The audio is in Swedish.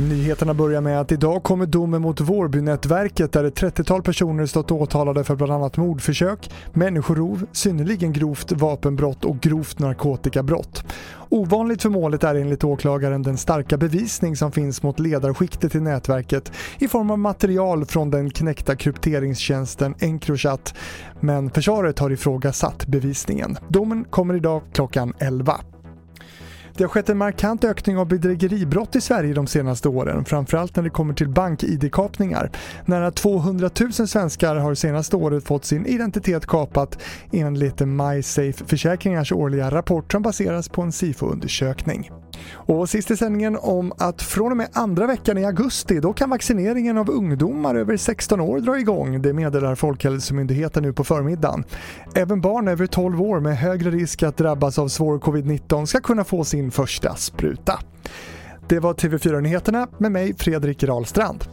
Nyheterna börjar med att idag kommer domen mot Vårbynätverket där ett 30-tal personer stått åtalade för bland annat mordförsök, människorov, synnerligen grovt vapenbrott och grovt narkotikabrott. Ovanligt för målet är enligt åklagaren den starka bevisning som finns mot ledarskiktet i nätverket i form av material från den knäckta krypteringstjänsten Encrochat. Men försvaret har ifrågasatt bevisningen. Domen kommer idag klockan 11. Det har skett en markant ökning av bedrägeribrott i Sverige de senaste åren, framförallt när det kommer till bank-id-kapningar. Nära 200 000 svenskar har senaste året fått sin identitet kapat enligt MySafe Försäkringars årliga rapport som baseras på en SIFO-undersökning. Och sist i sändningen om att från och med andra veckan i augusti då kan vaccineringen av ungdomar över 16 år dra igång. Det meddelar Folkhälsomyndigheten nu på förmiddagen. Även barn över 12 år med högre risk att drabbas av svår covid-19 ska kunna få sin första spruta. Det var TV4-nyheterna med mig Fredrik Rahlstrand.